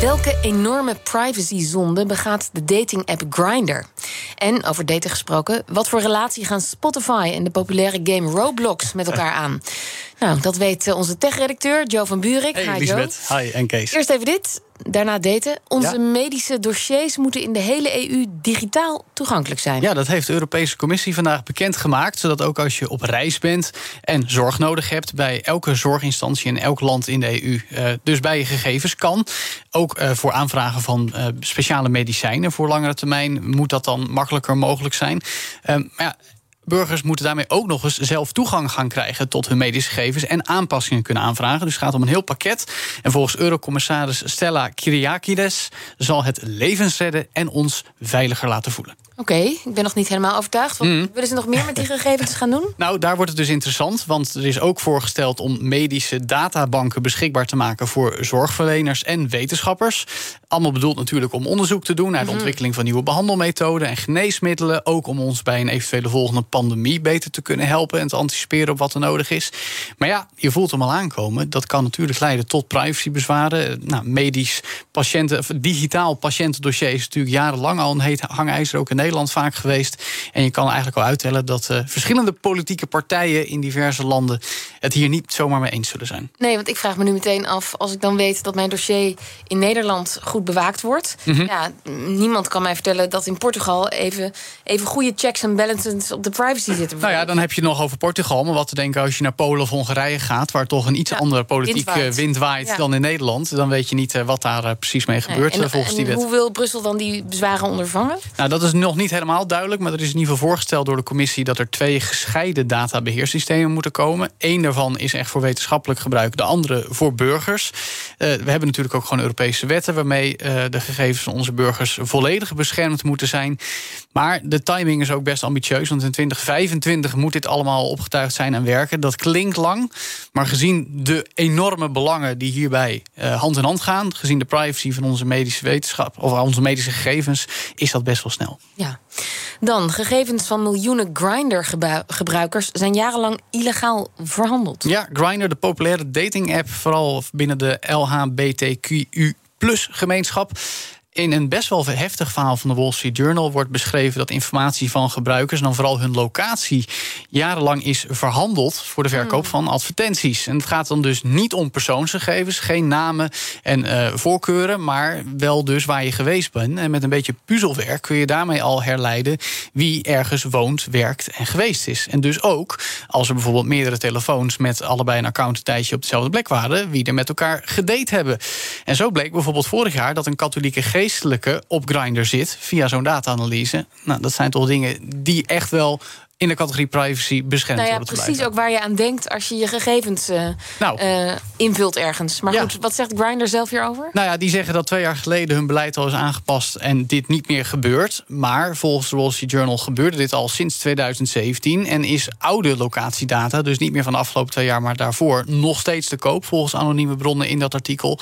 Welke enorme privacyzonde begaat de dating-app Grindr? En over daten gesproken, wat voor relatie gaan Spotify en de populaire game Roblox met elkaar aan? Nou, dat weet eh, onze tech-redacteur Joe van Buurik. Hey, Hi, Lisbeth. Hi, en Kees. Eerst even dit, daarna daten. Onze Ja. medische dossiers moeten in de hele EU digitaal toegankelijk zijn. Ja, dat heeft de Europese Commissie vandaag bekendgemaakt. Zodat ook als je op reis bent en zorg nodig hebt bij elke zorginstantie in elk land in de EU, eh, dus bij je gegevens kan. Ook eh, voor aanvragen van speciale medicijnen voor langere termijn moet dat dan makkelijker mogelijk zijn. Ehm, maar ja, Burgers moeten daarmee ook nog eens zelf toegang gaan krijgen tot hun medische gegevens en aanpassingen kunnen aanvragen. Dus het gaat om een heel pakket. En volgens Eurocommissaris Stella Kyriakides zal het levens redden en ons veiliger laten voelen. Oké, ik ben nog niet helemaal overtuigd. Mm. willen ze nog meer met die gegevens gaan doen? Nou, daar wordt het dus interessant, want er is ook voorgesteld om medische databanken beschikbaar te maken voor zorgverleners en wetenschappers. Allemaal bedoeld natuurlijk om onderzoek te doen naar de ontwikkeling van nieuwe behandelmethoden en geneesmiddelen. Ook om ons bij een eventuele volgende pandemie beter te kunnen helpen en te anticiperen op wat er nodig is. Maar ja, je voelt hem al aankomen. Dat kan natuurlijk leiden tot privacybezwaren. Nou, medisch patiënten, of digitaal patiëntendossier is natuurlijk jarenlang al een heet hangijzer, ook in Nederland vaak geweest. En je kan eigenlijk al uittellen dat eh, verschillende politieke partijen in diverse landen het hier niet zomaar mee eens zullen zijn. Nee, want ik vraag me nu meteen af, als ik dan weet dat mijn dossier in Nederland goed bewaakt wordt. Mhm. Ja, niemand kan mij vertellen dat in Portugal even, even goede checks en balances op de privacy zitten. Nou ja, dan heb je het nog over Portugal. Maar wat te denken als je naar Polen of Hongarije gaat, waar toch een iets Ja, andere politieke wind waait. wind waait Ja. dan in Nederland, dan weet je niet eh, wat daar eh, precies mee Nee, gebeurt en, eh, volgens en die wet. hoe wil Brussel dan die bezwaren ondervangen? Nou, dat is nog niet helemaal duidelijk, maar er is in ieder geval voorgesteld door de commissie dat er twee gescheiden databeheersystemen moeten komen. Eén daarvan is echt voor wetenschappelijk gebruik, de andere voor burgers. Eh, we hebben natuurlijk ook gewoon Europese wetten waarmee eh, de gegevens van onze burgers volledig beschermd moeten zijn. Maar de timing is ook best ambitieus, want in 2025 moet dit allemaal opgetuigd zijn en werken. Dat klinkt lang, maar gezien de enorme belangen die hierbij eh, hand in hand gaan, gezien de privacy van onze medische wetenschap of onze medische gegevens, is dat best wel snel. Dan, gegevens van miljoenen Grindr-gebruikers zijn jarenlang illegaal verhandeld. Ja, Grindr, de populaire dating-app, vooral binnen de LHBTQU gemeenschap. In een best wel heftig verhaal van de Wall Street Journal wordt beschreven dat informatie van gebruikers, en dan vooral hun locatie, jarenlang is verhandeld voor de verkoop van advertenties. En het gaat dan dus niet om persoonsgegevens, geen namen en eh, voorkeuren, maar wel dus waar je geweest bent. En met een beetje puzzelwerk kun je daarmee al herleiden wie ergens woont, werkt en geweest is. En dus ook als er bijvoorbeeld meerdere telefoons met allebei een account een tijdje op dezelfde plek waren, wie er met elkaar gedate hebben. En zo bleek bijvoorbeeld vorig jaar dat een katholieke geestelijke op Grindr zit via zo'n data-analyse. Nou, dat zijn toch dingen die echt wel in de categorie privacy beschermd Nou ja, worden precies ook waar je aan denkt als je je gegevens eh, Nou. eh, invult ergens. Maar Ja. goed, wat zegt Grindr zelf hierover? Nou ja, die zeggen dat twee jaar geleden hun beleid al is aangepast en dit niet meer gebeurt. Maar volgens de Wall Street Journal gebeurde dit al sinds 2017 en is oude locatiedata, dus niet meer van de afgelopen twee jaar, maar daarvoor, nog steeds te koop volgens anonieme bronnen in dat artikel.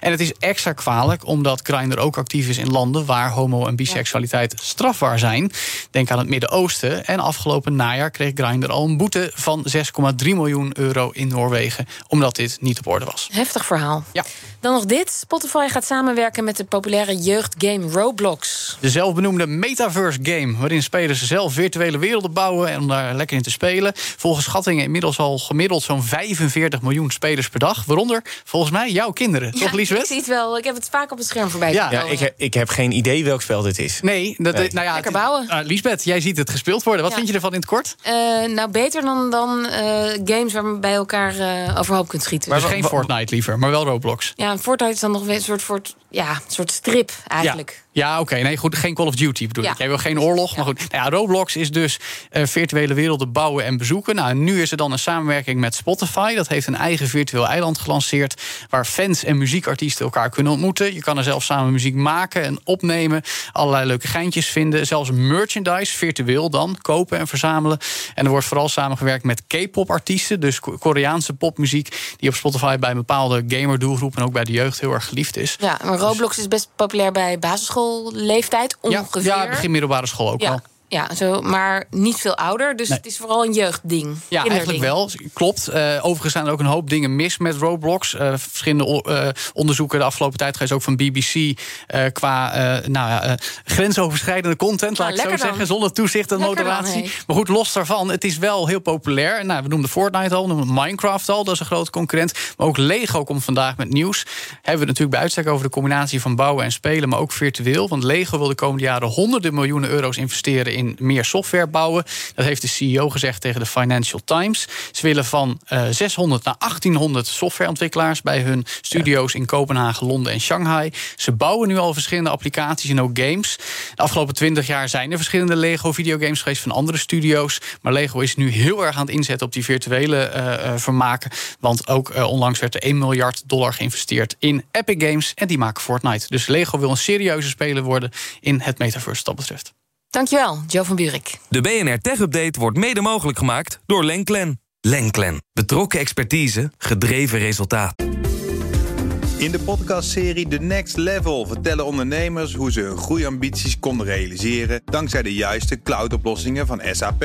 En het is extra kwalijk omdat Grindr ook actief is in landen waar homo- en biseksualiteit strafbaar zijn. Denk aan het Midden-Oosten. En afgelopen najaar kreeg Grindr al een boete van 6,3 miljoen euro in Noorwegen, omdat dit niet op orde was. Heftig verhaal. Ja. Dan nog dit. Spotify gaat samenwerken met de populaire jeugdgame Roblox. De zelfbenoemde Metaverse game, waarin spelers zelf virtuele werelden bouwen en om daar lekker in te spelen. Volgens schattingen inmiddels al gemiddeld zo'n 45 miljoen spelers per dag. Waaronder volgens mij jouw kinderen, toch ik Liesbeth? zie het wel. Ik heb het vaak op het scherm voorbij Ja. Ja, ik, heb- ik heb geen idee welk spel dit is. Nee, dat, Nee. nou ja, Lekker bouwen. Ah, Liesbeth, jij ziet het gespeeld worden. Wat Ja. vind je ervan in het kort? Eh, nou, beter dan, dan eh, games waar je bij elkaar eh, overhoop kunt schieten. Dus wa- geen Fortnite liever, maar wel Roblox. ja, een Fortnite is dan nog een soort, soort, ja, soort strip eigenlijk. Oké. Nee, goed. Geen Call of Duty bedoel Ja. ik. Jij wil geen oorlog. Maar goed. Nou ja, Roblox is dus eh, virtuele werelden bouwen en bezoeken. Nou, nu is er dan een samenwerking met Spotify. Dat heeft een eigen virtueel eiland gelanceerd. Waar fans en muziekartiesten elkaar kunnen ontmoeten. Je kan er zelf samen muziek maken en opnemen. Allerlei leuke geintjes vinden. Zelfs merchandise, virtueel dan, kopen en verzamelen. En er wordt vooral samengewerkt met K-pop artiesten. Dus Ko- Koreaanse popmuziek. Die op Spotify bij een bepaalde gamerdoelgroep en ook bij de jeugd heel erg geliefd is. Ja, maar Roblox is best populair bij basisschoolleeftijd, Ja, ongeveer. ja, begin middelbare school ook wel. Ja, zo, maar niet veel ouder. Dus Nee. het is vooral een jeugdding. Ja, eigenlijk wel. Klopt. Eh, overigens zijn er ook een hoop dingen mis met Roblox. Eh, verschillende eh, onderzoeken de afgelopen tijd geweest, ook van BBC, eh, qua eh, nou ja, eh, grensoverschrijdende content, laat ik zo dan. zeggen, zonder toezicht en Lekker dan, moderatie. hey. Maar goed, los daarvan, het is wel heel populair. Nou, we noemden Fortnite al, we noemden Minecraft al, dat is een grote concurrent. Maar ook Lego komt vandaag met nieuws. Hebben we het natuurlijk bij uitstek over de combinatie van bouwen en spelen, maar ook virtueel. Want Lego wil de komende jaren honderden miljoenen euro's investeren in meer software bouwen. Dat heeft de CEO gezegd tegen de Financial Times. Ze willen van eh, 600 naar 1800 softwareontwikkelaars bij hun studio's in Kopenhagen, Londen en Shanghai. Ze bouwen nu al verschillende applicaties en ook games. De afgelopen 20 jaar zijn er verschillende Lego videogames geweest van andere studio's. Maar Lego is nu heel erg aan het inzetten op die virtuele eh, eh, vermaken. Want ook eh, onlangs werd er 1 miljard dollar geïnvesteerd in Epic Games. En die maken Fortnite. Dus Lego wil een serieuze speler worden in het metaverse wat dat betreft. Dankjewel, Joe van Buurik. De BNR Tech Update wordt mede mogelijk gemaakt door Lenklen. Lenklen. Betrokken expertise, gedreven resultaat. In de podcastserie The Next Level vertellen ondernemers hoe ze hun groeiambities konden realiseren dankzij de juiste cloudoplossingen van SAP.